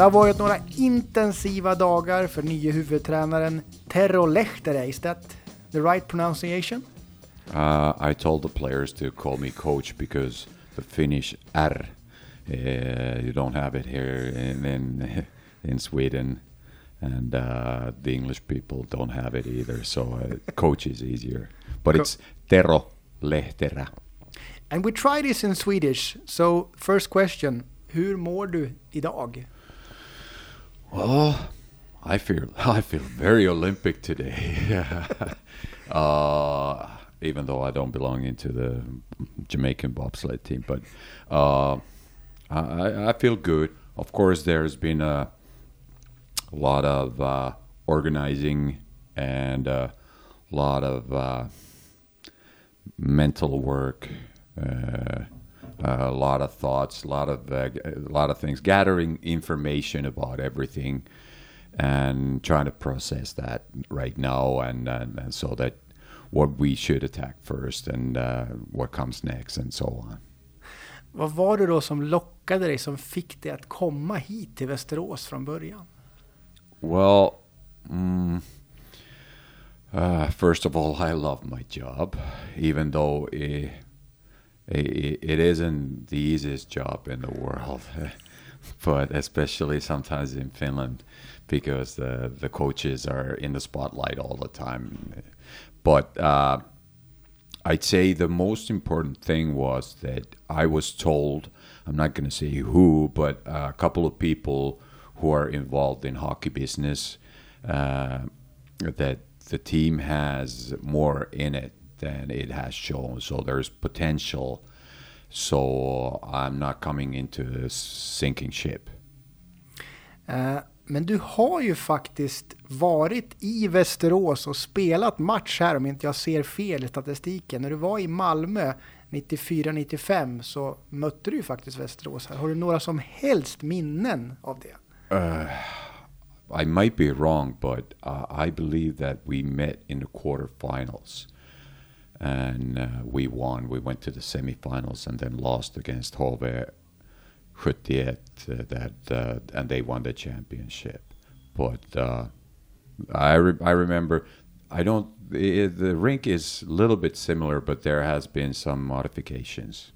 Det har varit några intensiva dagar för nye huvudtränaren Terro Lehtere. Is that the right pronunciation? Uh, I told the players to call me coach because the Finnish R, uh, you don't have it here in in, in Sweden, and uh, the English people don't have it either. So uh, coach is easier, but Co- it's Tero Lehterä. And we try this in Swedish. So first question, hur mår du idag? Well, I feel I feel very Olympic today. uh, even though I don't belong into the Jamaican bobsled team, but uh, I, I feel good. Of course, there's been a, lot of uh, organizing and a lot of uh, mental work. Uh, a lot of thoughts, a lot of uh, a lot of things, gathering information about everything, and trying to process that right now, and, and, and so that what we should attack first and uh, what comes next, and so on. Vad var det då som lockade dig, som fick dig att komma hit till Västerås från början? Well, mm, uh, first of all, I love my job, even though it, it, isn't the easiest job in the world, but especially sometimes in Finland because the, the coaches are in the spotlight all the time. But uh, I'd say the most important thing was that I was told, I'm not going to say who, but a couple of people who are involved in hockey business, uh, that the team has more in it than it has shown. So there's potential. So I'm not coming into a sinking ship. Eh, Men du har ju faktiskt varit i Västerås och spelat match här om inte jag ser fel i statistiken. När du var i Malmö 94-95 så mötte du ju faktiskt Västerås här. Har du några som helst minnen av det? Uh, I might be wrong, but uh, I believe that we met in the quarterfinals, and uh, we won. We went to the semifinals and then lost against Hove 71. Uh, that uh, and they won the championship. But uh, I re- I remember. I don't. i the rink is a little bit similar, but there has been some modifications.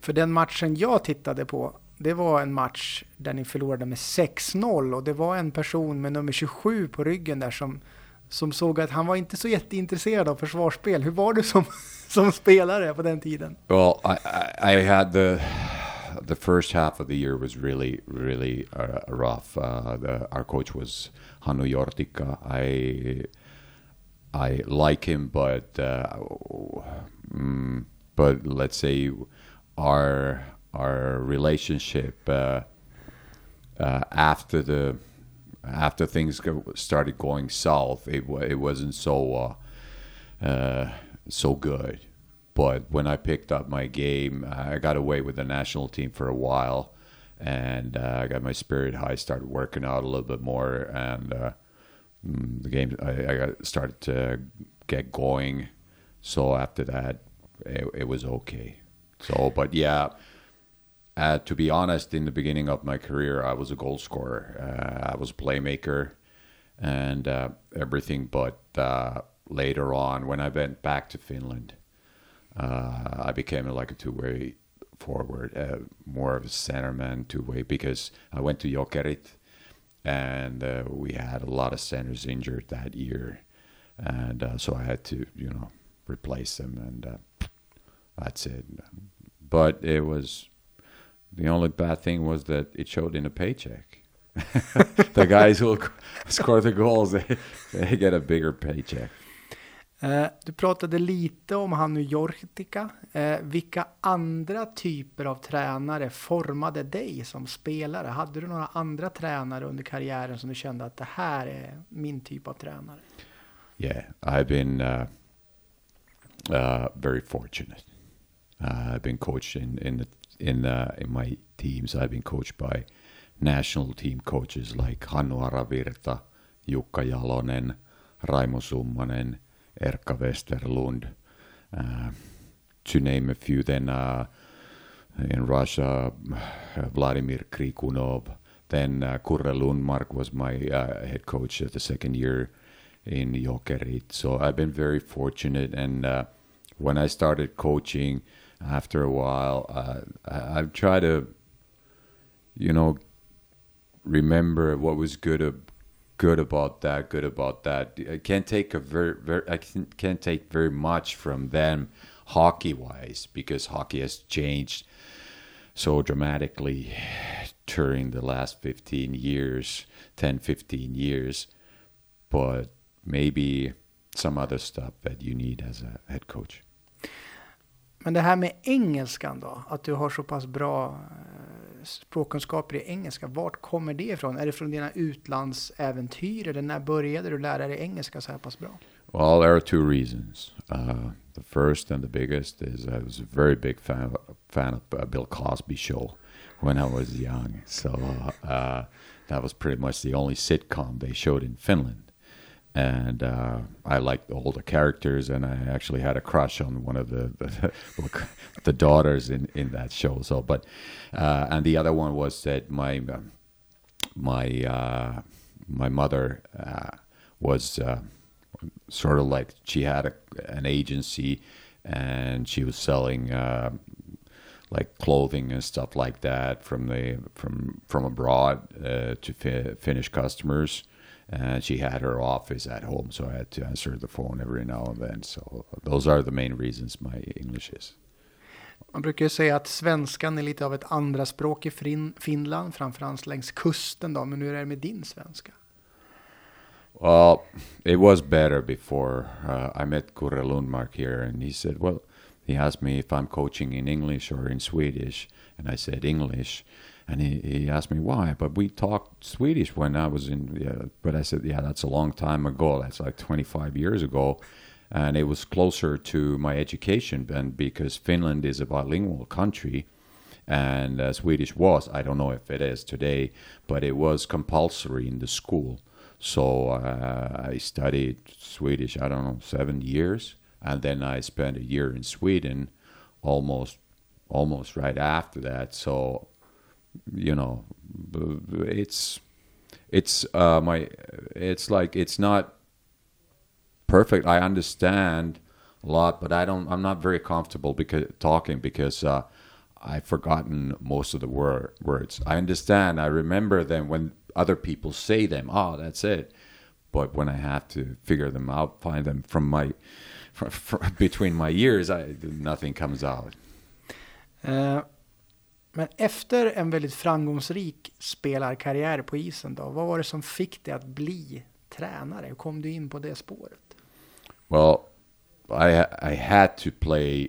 För den matchen jag tittade på, det var en match där ni förlorade med 6-0 och det var en person med nummer 27 på ryggen där som, som såg att han var inte så jätteintresserad av försvarsspel. Hur var du som, som spelare på den tiden? Well, I, I, I had the the first half of the year was really really uh, rough. Uh, the, our coach was Hannu Jortika. I I like him, but uh, mm, but let's say our our relationship uh, uh, after the after things go, started going south, it it wasn't so uh, uh, so good. But when I picked up my game, I got away with the national team for a while, and uh, I got my spirit high. Started working out a little bit more, and uh, mm, the game I, I got started to get going. So after that, it, it was okay. So, but yeah, uh, to be honest, in the beginning of my career, I was a goal scorer. Uh, I was a playmaker and uh, everything. But uh, later on, when I went back to Finland, uh, I became like a two-way forward, uh, more of a centerman two-way because I went to Jokerit and we had a lot of centers injured that year, and so I had to, you know, replace them, and that's it. But it was the only bad thing was that it showed in a paycheck. the guys who score the goals, they, they get a bigger paycheck. Eh, Du pratade lite om Hannu Jortika. Eh, Vilka andra typer av tränare formade dig som spelare? Hade du några andra tränare under karriären som du kände att det här är min typ av tränare? Yeah, I've been uh, uh, very fortunate. Uh, I've been coached in in the, in uh, in my teams. I've been coached by national team coaches like Hannu Aravirta, Jukka Jalonen, Raimo Summanen, Erkka Westerlund, uh, to name a few. Then uh, in Russia, Vladimir Krikunov, then uh, Kurre Lundmark was my uh, head coach at the second year in Jokerit. So I've been very fortunate. And uh, when I started coaching, after a while, uh, I, tried to, you know, remember what was good good about that, good about that. I can't take a very, very I can't take very much from them hockey wise because hockey has changed so dramatically during the last 15 years 10 15 years but maybe some other stuff that you need as a head coach Men det här med engelskan då, att du har så pass bra eh, språkkunskaper i engelska, vart kommer det ifrån? Är det från dina utlandsäventyr eller när började du lära dig engelska så här pass bra? Well, there are two reasons. Uh, the first and the biggest is I was a very big fan of, fan of uh, Bill Cosby show when I was young. So uh, uh, that was pretty much the only sitcom they showed in Finland. And uh, I liked all the characters, and I actually had a crush on one of the the, the daughters in, in that show. So, but uh, and the other one was that my um, my uh, my mother was sort of like she had a, an agency and she was selling uh, like clothing and stuff like that from the from from abroad uh, to fi- Finnish customers. And she had her office at home, so I had to answer the phone every now and then. So those are the main reasons my English is. Man brukar ju säga att svenskan är lite av ett andra språk i Finland, framförallt längs kusten då, men hur är det med din svenska? Well, it was better before. Uh, I met Kurre Lundmark here, and he said, well, he asked me if I'm coaching in English or in Swedish, and I said English. And he, he asked me why, but we talked Swedish when I was in. Yeah, but I said, yeah, that's a long time ago. That's like 25 years ago, and it was closer to my education. And because Finland is a bilingual country, and uh, Swedish was, I don't know if it is today, but it was compulsory in the school. So uh, I studied Swedish, I don't know, seven years, and then I spent a year in Sweden, almost, almost right after that. So, you know, it's, it's uh, my, it's like it's not perfect. I understand a lot, but I don't. I'm not very comfortable because talking because. Uh, I've forgotten most of the word, words. I understand. I remember them when other people say them. Oh, that's it. But when I have to figure them out, find them from my from, from, between my ears, I, nothing comes out. Uh, men efter en väldigt framgångsrik spelarkarriär på isen då, vad var det som fick dig att bli tränare? Hur kom du in på det spåret? Well, I I had to play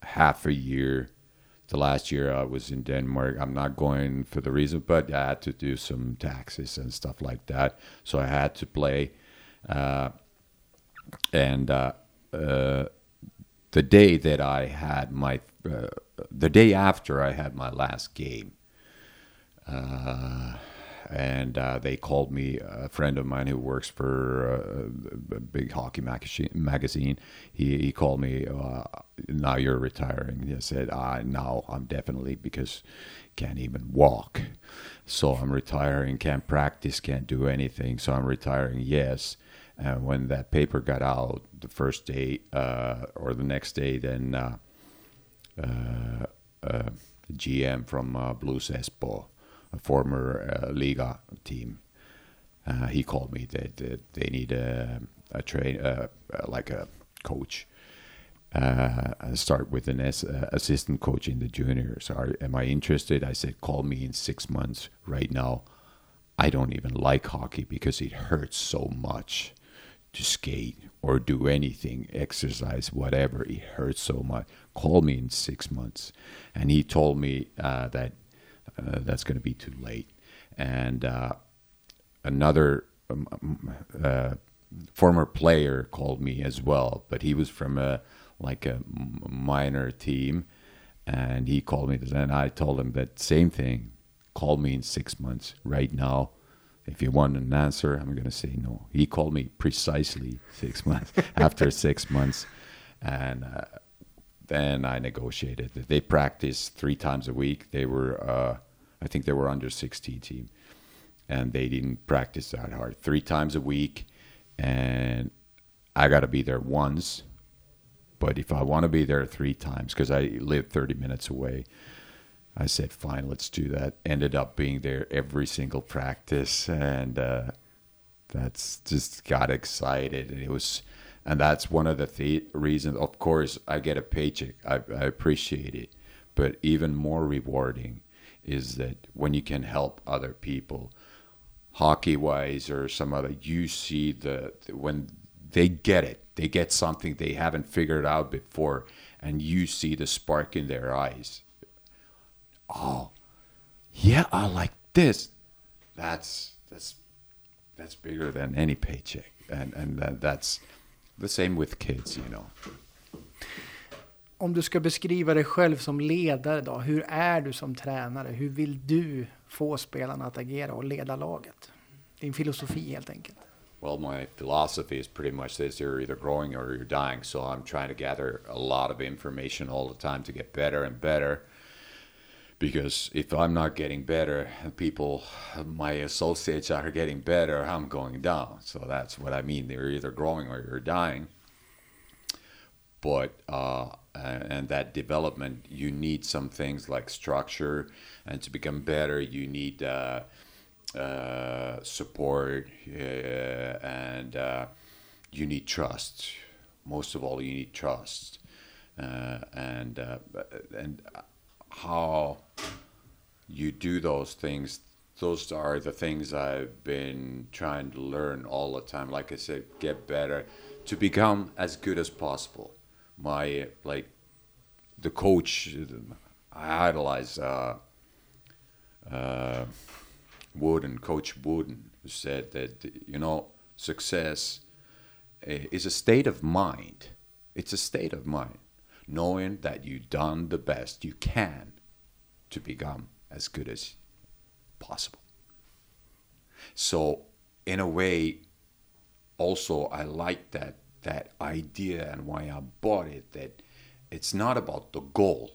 half a year the last year I was in Denmark. I'm not going for the reason, but I had to do some taxes and stuff like that. So I had to play. Uh, and uh, uh, the day that I had my, uh, the day after I had my last game, uh, and uh, they called me a friend of mine who works for uh, a big hockey magazine. He, he called me. Uh, now you're retiring. He said, uh, "Now I'm definitely because can't even walk, so I'm retiring. Can't practice. Can't do anything. So I'm retiring. Yes." And when that paper got out, the first day uh, or the next day, then uh, GM from Blues Espoo a former uh, Liiga team. Uh, he called me that, that they need a, a train, uh, uh like a coach. Uh, start with an as, uh, assistant coach in the juniors. Are, am I interested? I said, call me in six months. Right now, I don't even like hockey because it hurts so much to skate or do anything, exercise, whatever. It hurts so much. Call me in six months. And he told me uh, that uh, that's going to be too late. And uh, another um, um, uh, former player called me as well, but he was from a like a minor team, and he called me, and I told him that same thing. Call me in six months. Right now, if you want an answer, I'm going to say no. He called me precisely six months after six months, and uh, then I negotiated. That they practiced three times a week. They were, uh, I think, they were under 16 team, and they didn't practice that hard. Three times a week, and I got to be there once. But if I want to be there three times, because I live 30 minutes away, I said, fine, let's do that. Ended up being there every single practice, and uh, that's just got excited. And it was, and that's one of the th- reasons. Of course, I get a paycheck. I, I appreciate it, but even more rewarding is that when you can help other people, hockey wise or some other, you see the when they get it, they get something they haven't figured out before, and you see the spark in their eyes oh, yeah, I like this. That's that's that's bigger than any paycheck, and and that, that's the same with kids, you know. Om du ska beskriva dig själv som ledare då, hur är du som tränare? Hur vill du få spelarna att agera och leda laget? Din filosofi helt enkelt. Well, my philosophy is pretty much this: you're either growing or you're dying. So I'm trying to gather a lot of information all the time to get better and better. Because if I'm not getting better, people, my associates are getting better, I'm going down. So that's what I mean. They're either growing or you're dying. But uh, and that development, you need some things like structure, and to become better, you need uh, uh, support and uh, you need trust. Most of all, you need trust, uh, and uh, and how you do those things those are the things I've been trying to learn all the time. Like I said, get better to become as good as possible. My like the coach, I idolize uh, uh, Wooden, Coach Wooden, who said that you know success eh, is a state of mind. It's a state of mind knowing that you've done the best you can to become as good as possible. So, in a way, also I like that that idea and why I bought it that it's not about the goal.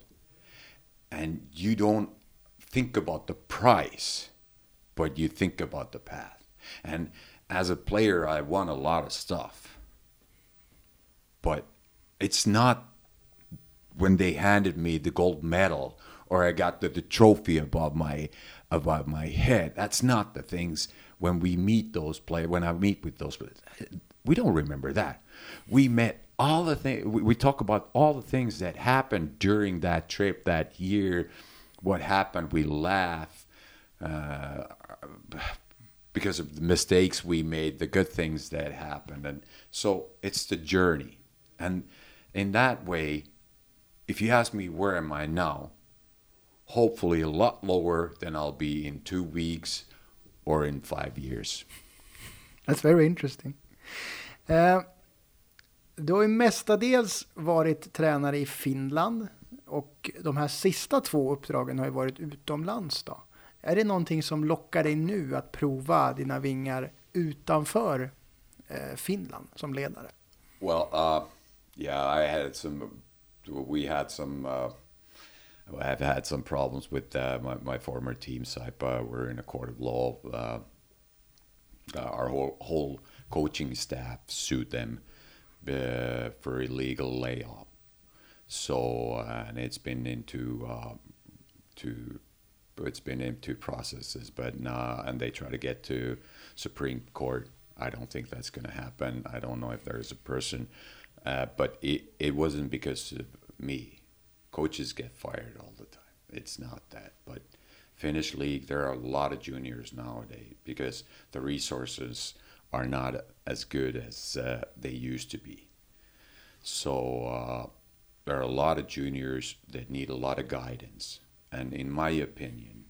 And you don't think about the price but you think about the path. And as a player I won a lot of stuff. But it's not when they handed me the gold medal or I got the, the trophy above my above my head. That's not the things when we meet those players. When I meet with those, players. we don't remember that. We met all the things. We, we talk about all the things that happened during that trip that year. What happened? We laugh uh, because of the mistakes we made, the good things that happened, and so it's the journey. And in that way, if you ask me where am I now, hopefully a lot lower than I'll be in two weeks or in five years. That's very interesting. Uh, du har ju mestadels varit tränare i Finland och de här sista två uppdragen har ju varit utomlands då. Är det någonting som lockar dig nu att prova dina vingar utanför uh, Finland som ledare? Well, uh, yeah, I had some, we had some uh, I've had some problems with uh, my, my former team, Saipa. We're in a court of law. Uh, uh, our whole, whole coaching staff sued them uh, for illegal layoff. So uh, and it's been into to it's been into processes, but nah, and they try to get to Supreme Court. I don't think that's going to happen. I don't know if there's a person, but it it wasn't because of me coaches get fired all the time. It's not that, but Finnish league there are a lot of juniors nowadays because the resources are not as good as uh, they used to be. So uh, there are a lot of juniors that need a lot of guidance, and in my opinion,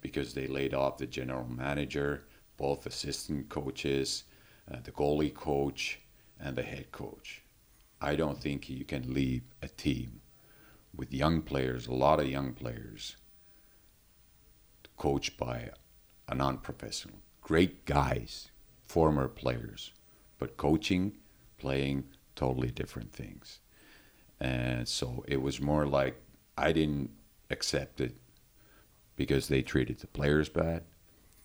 because they laid off the general manager, both assistant coaches, uh, the goalie coach, and the head coach. I don't think you can leave a team with young players, a lot of young players, coached by a non professional. Great guys, former players, but coaching, playing totally different things. And so it was more like I didn't accept it because they treated the players bad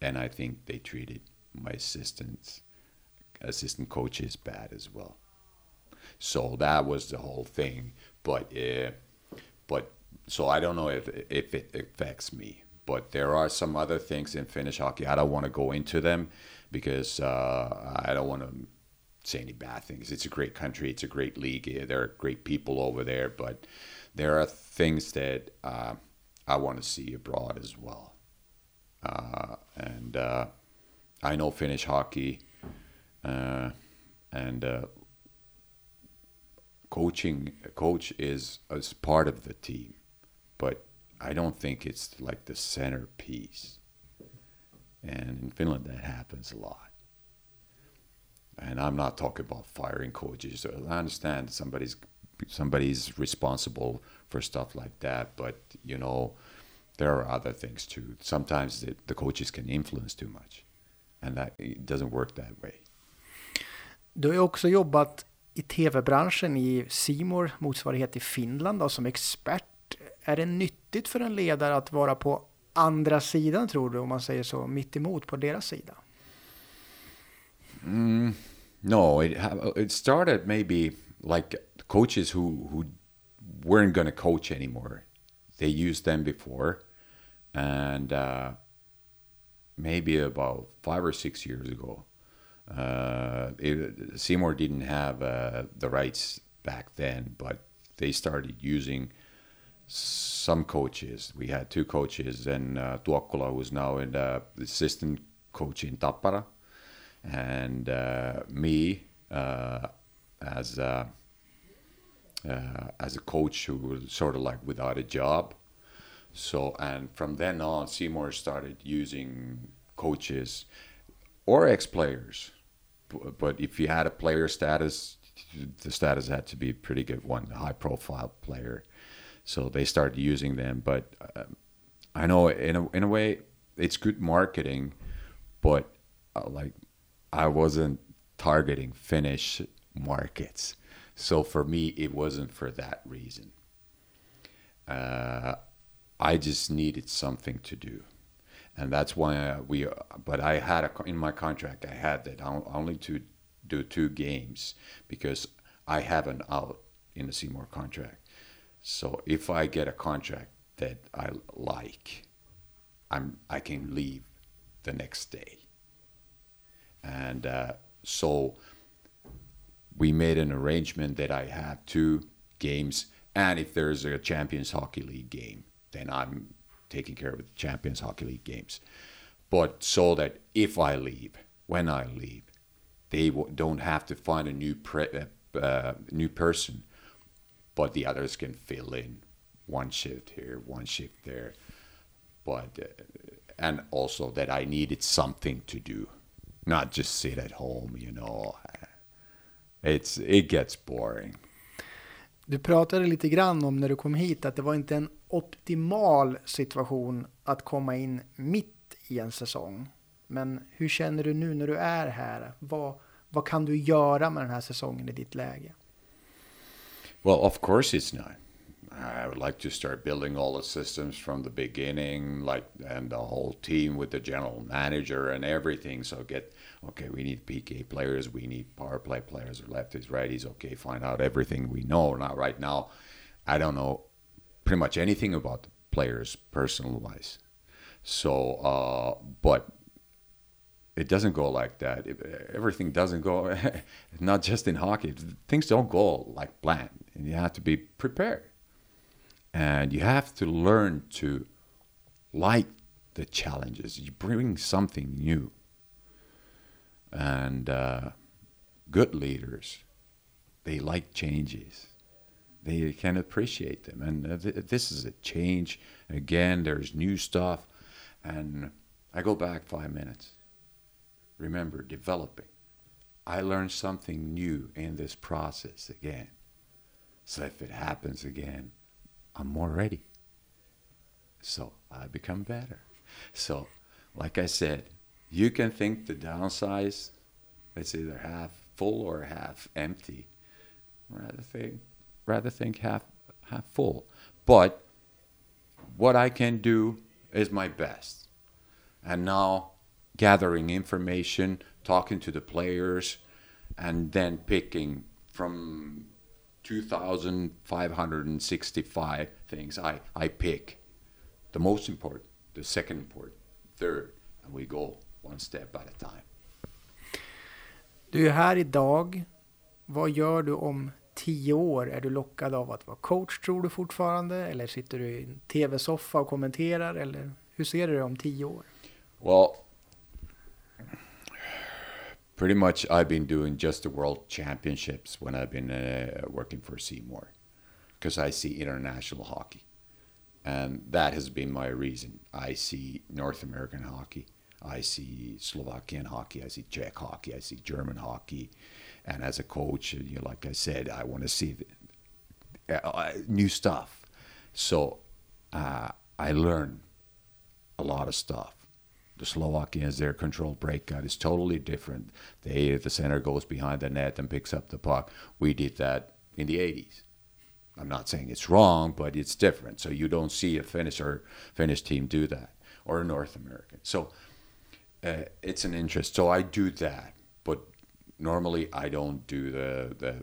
and I think they treated my assistants, assistant coaches bad as well. So that was the whole thing. But uh, but so I don't know if if it affects me. But there are some other things in Finnish hockey. I don't want to go into them because uh, I don't want to say any bad things. It's a great country. It's a great league. There are great people over there. But there are things that uh, I want to see abroad as well. Uh, and uh, I know Finnish hockey, uh, and uh, coaching coach is as part of the team, but I don't think it's like the centerpiece. And in Finland, that happens a lot. And I'm not talking about firing coaches. I understand somebody's somebody's responsible for stuff like that, but you know, there are other things too. Sometimes the, the coaches can influence too much, and that it doesn't work that way. Du har också jobbat i tv-branschen i Simor motsvarighet i Finland då, som expert. Är det nyttigt för en ledare att vara på andra sidan tror du, om man säger så, mitt emot på deras sida? Mm, no, it it started maybe like coaches who who weren't going to coach anymore. They used them before, and uh, maybe about five or six years ago, uh, it, More didn't have uh, the rights back then, but they started using some coaches. We had two coaches, and uh, Tuokkola, who's now in uh, the assistant coach in Tappara, and uh, me uh, as a, uh, as a coach who was sort of like without a job. So, and from then on, C More started using coaches or ex players but if you had a player status, the status had to be a pretty good one, a high profile player. So they started using them. But uh, I know in a, in a way it's good marketing, but uh, like I wasn't targeting Finnish markets. So for me, it wasn't for that reason. Uh, I just needed something to do and that's why we. But I had a, in my contract, I had that only to do two games because I have an out in the More contract. So if I get a contract that I like, I'm I can leave the next day. And uh, so we made an arrangement that I have two games, and if there's a Champions Hockey League game, then I'm taking care of the Champions Hockey League games. But so that if I leave, when I leave, they don't have to find a new pre- uh, uh, new person, but the others can fill in one shift here, one shift there. But uh, and also that I needed something to do, not just sit at home. You know, it's it gets boring. Du pratade lite grann om när du kom hit att det var inte en optimal situation att komma in mitt i en säsong. Men hur känner du nu när du är här? Vad, vad kan du göra med den här säsongen i ditt läge? Well, of course it's not. I would like to start building all the systems from the beginning, like and the whole team with the general manager and everything. So get okay, we need PK players, we need power play players, or lefties, righties. Okay, find out everything we know. Now, right now, I don't know pretty much anything about the players personal wise. So, uh, but it doesn't go like that. everything doesn't go, not just in hockey. Things don't go like planned, and you have to be prepared and you have to learn to like the challenges. You bring something new, and uh, good leaders they like changes. They can appreciate them, and uh, th- this is a change. Again, there's new stuff, and I go back five minutes. Remember, developing. I learned something new in this process again. So if it happens again, I'm more ready. So I become better. So, like I said, you can think the downsize, it's either half full or half empty. Rather think, rather think half half full. But what I can do is my best. And now gathering information, talking to the players, and then picking from 2,565 things. I, I pick the most important, the second important, third, and we go one step at a time. Du är här idag. Vad gör du om tio år? Är du lockad av att vara coach tror du fortfarande? Eller sitter du i en tv-soffa och kommenterar? Eller hur ser du det om tio år? Well, pretty much I've been doing just the World Championships when I've been uh, working for C More because I see international hockey. And that has been my reason. I see North American hockey. I see Slovakian hockey. I see Czech hockey. I see German hockey. And as a coach, you know, like I said, I want to see the, uh, new stuff. So uh, I learn a lot of stuff. The Slovakians, their controlled breakout is totally different. They, the center goes behind the net and picks up the puck. We did that in the 80s. I'm not saying it's wrong, but it's different. So you don't see a Finnish or Finnish team do that, or a North American. So uh, it's an interest. So I do that, but normally I don't do the, the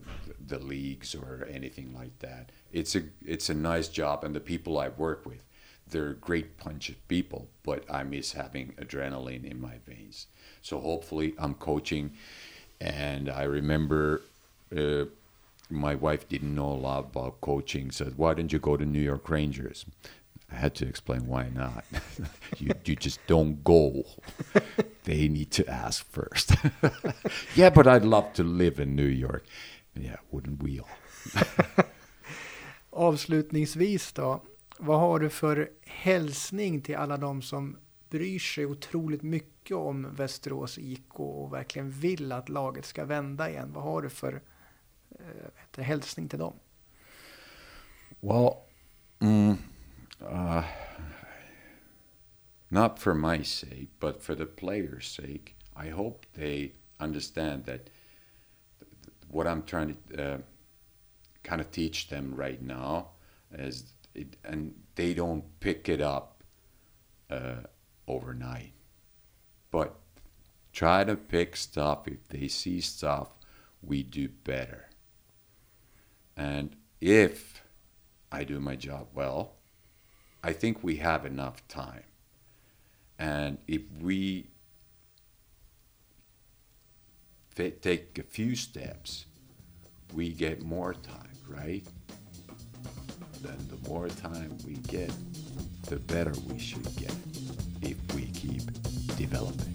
the leagues or anything like that. It's a it's a nice job, and the people I work with, they're great bunch of people. But I miss having adrenaline in my veins. So hopefully I'm coaching, and I remember. Uh, my wife didn't know a lot about coaching. Said, "Why didn't you go to New York Rangers?" I had to explain why not. you you just don't go. they need to ask first. yeah, but I'd love to live in New York. Yeah, wouldn't we all? Avslutningsvis då, vad har du för hälsning till alla de som bryr sig otroligt mycket om Västerås IK och verkligen vill att laget ska vända igen? Vad har du för eh, hälsning till dem? Well, mm, uh, not for my sake, but for the players' sake, I hope they understand that what I'm trying to uh, kind of teach them right now is, it, and they don't pick it up uh, overnight, but try to pick stuff if they see stuff we do better. And if I do my job well, I think we have enough time. And if we take a few steps, we get more time, right? then the more time we get, the better we should get if we keep developing.